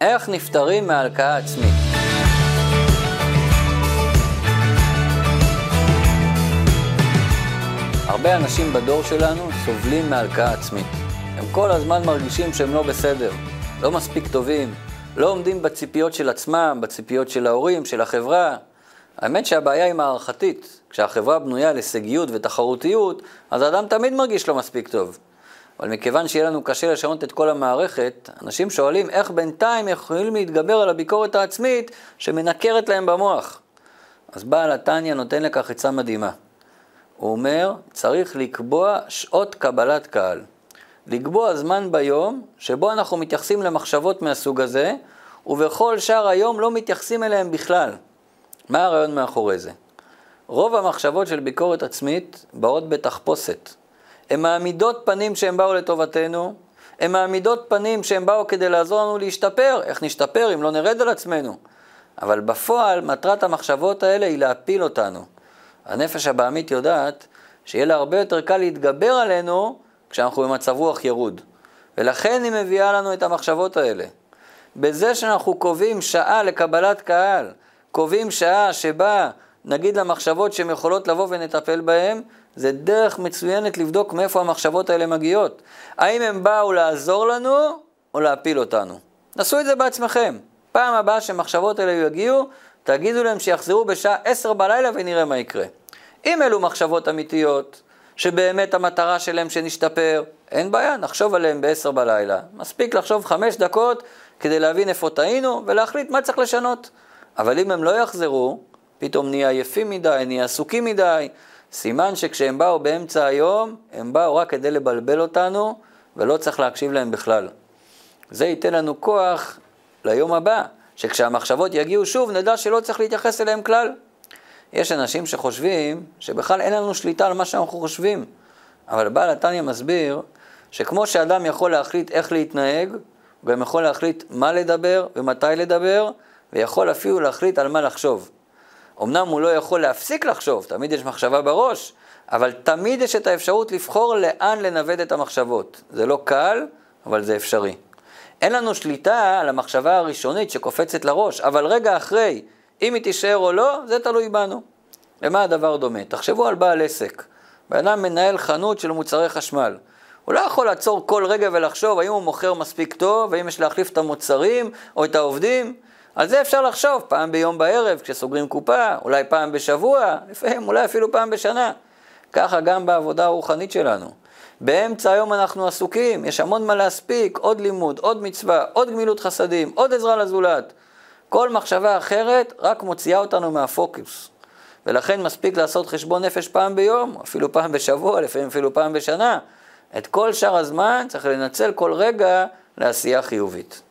איך נפטרים מהלקאה עצמית? הרבה אנשים בדור שלנו סובלים מהלקאה עצמית. הם כל הזמן מרגישים שהם לא בסדר, לא מספיק טובים, לא עומדים בציפיות של עצמם, בציפיות של ההורים, של החברה. האמת שהבעיה היא מערכתית. כשהחברה בנויה על הישגיות ותחרותיות, אז האדם תמיד מרגיש לא מספיק טוב. אבל מכיוון שיהיה לנו קשה לשנות את כל המערכת, אנשים שואלים איך בינתיים יכולים להתגבר על הביקורת העצמית שמנקרת להם במוח. אז בעל התניא נותן לכך עצה מדהימה. הוא אומר, צריך לקבוע שעות קבלת קהל. לקבוע זמן ביום שבו אנחנו מתייחסים למחשבות מהסוג הזה, ובכל שאר היום לא מתייחסים אליהם בכלל. מה הרעיון מאחורי זה? רוב המחשבות של ביקורת עצמית באות בתחפושת. הן מעמידות פנים שהן באו לטובתנו, הן מעמידות פנים שהן באו כדי לעזור לנו להשתפר. איך נשתפר אם לא נרד על עצמנו? אבל בפועל, מטרת המחשבות האלה היא להפיל אותנו. הנפש הבעמית יודעת שיהיה לה הרבה יותר קל להתגבר עלינו כשאנחנו במצב רוח ירוד. ולכן היא מביאה לנו את המחשבות האלה. בזה שאנחנו קובעים שעה לקבלת קהל, קובעים שעה שבה נגיד למחשבות שהן יכולות לבוא ונטפל בהן, זה דרך מצוינת לבדוק מאיפה המחשבות האלה מגיעות. האם הם באו לעזור לנו או להפיל אותנו. נסו את זה בעצמכם. פעם הבאה שמחשבות האלה יגיעו, תגידו להם שיחזרו בשעה עשר בלילה ונראה מה יקרה. אם אלו מחשבות אמיתיות, שבאמת המטרה שלהם שנשתפר, אין בעיה, נחשוב עליהם בעשר בלילה. מספיק לחשוב חמש דקות כדי להבין איפה טעינו ולהחליט מה צריך לשנות. אבל אם הם לא יחזרו, פתאום נהיה עייפים מדי, נהיה עסוקים מדי, סימן שכשהם באו באמצע היום, הם באו רק כדי לבלבל אותנו, ולא צריך להקשיב להם בכלל. זה ייתן לנו כוח ליום הבא, שכשהמחשבות יגיעו שוב, נדע שלא צריך להתייחס אליהם כלל. יש אנשים שחושבים שבכלל אין לנו שליטה על מה שאנחנו חושבים, אבל בעל התניא מסביר שכמו שאדם יכול להחליט איך להתנהג, הוא גם יכול להחליט מה לדבר ומתי לדבר, ויכול אפילו להחליט על מה לחשוב. אמנם הוא לא יכול להפסיק לחשוב, תמיד יש מחשבה בראש, אבל תמיד יש את האפשרות לבחור לאן לנווט את המחשבות. זה לא קל, אבל זה אפשרי. אין לנו שליטה על המחשבה הראשונית שקופצת לראש, אבל רגע אחרי, אם היא תישאר או לא, זה תלוי בנו. למה הדבר דומה? תחשבו על בעל עסק. בן אדם מנהל חנות של מוצרי חשמל. הוא לא יכול לעצור כל רגע ולחשוב האם הוא מוכר מספיק טוב, האם יש להחליף את המוצרים או את העובדים. על זה אפשר לחשוב, פעם ביום בערב כשסוגרים קופה, אולי פעם בשבוע, לפעמים אולי אפילו פעם בשנה. ככה גם בעבודה הרוחנית שלנו. באמצע היום אנחנו עסוקים, יש המון מה להספיק, עוד לימוד, עוד מצווה, עוד גמילות חסדים, עוד עזרה לזולת. כל מחשבה אחרת רק מוציאה אותנו מהפוקוס. ולכן מספיק לעשות חשבון נפש פעם ביום, אפילו פעם בשבוע, לפעמים אפילו פעם בשנה. את כל שאר הזמן צריך לנצל כל רגע לעשייה חיובית.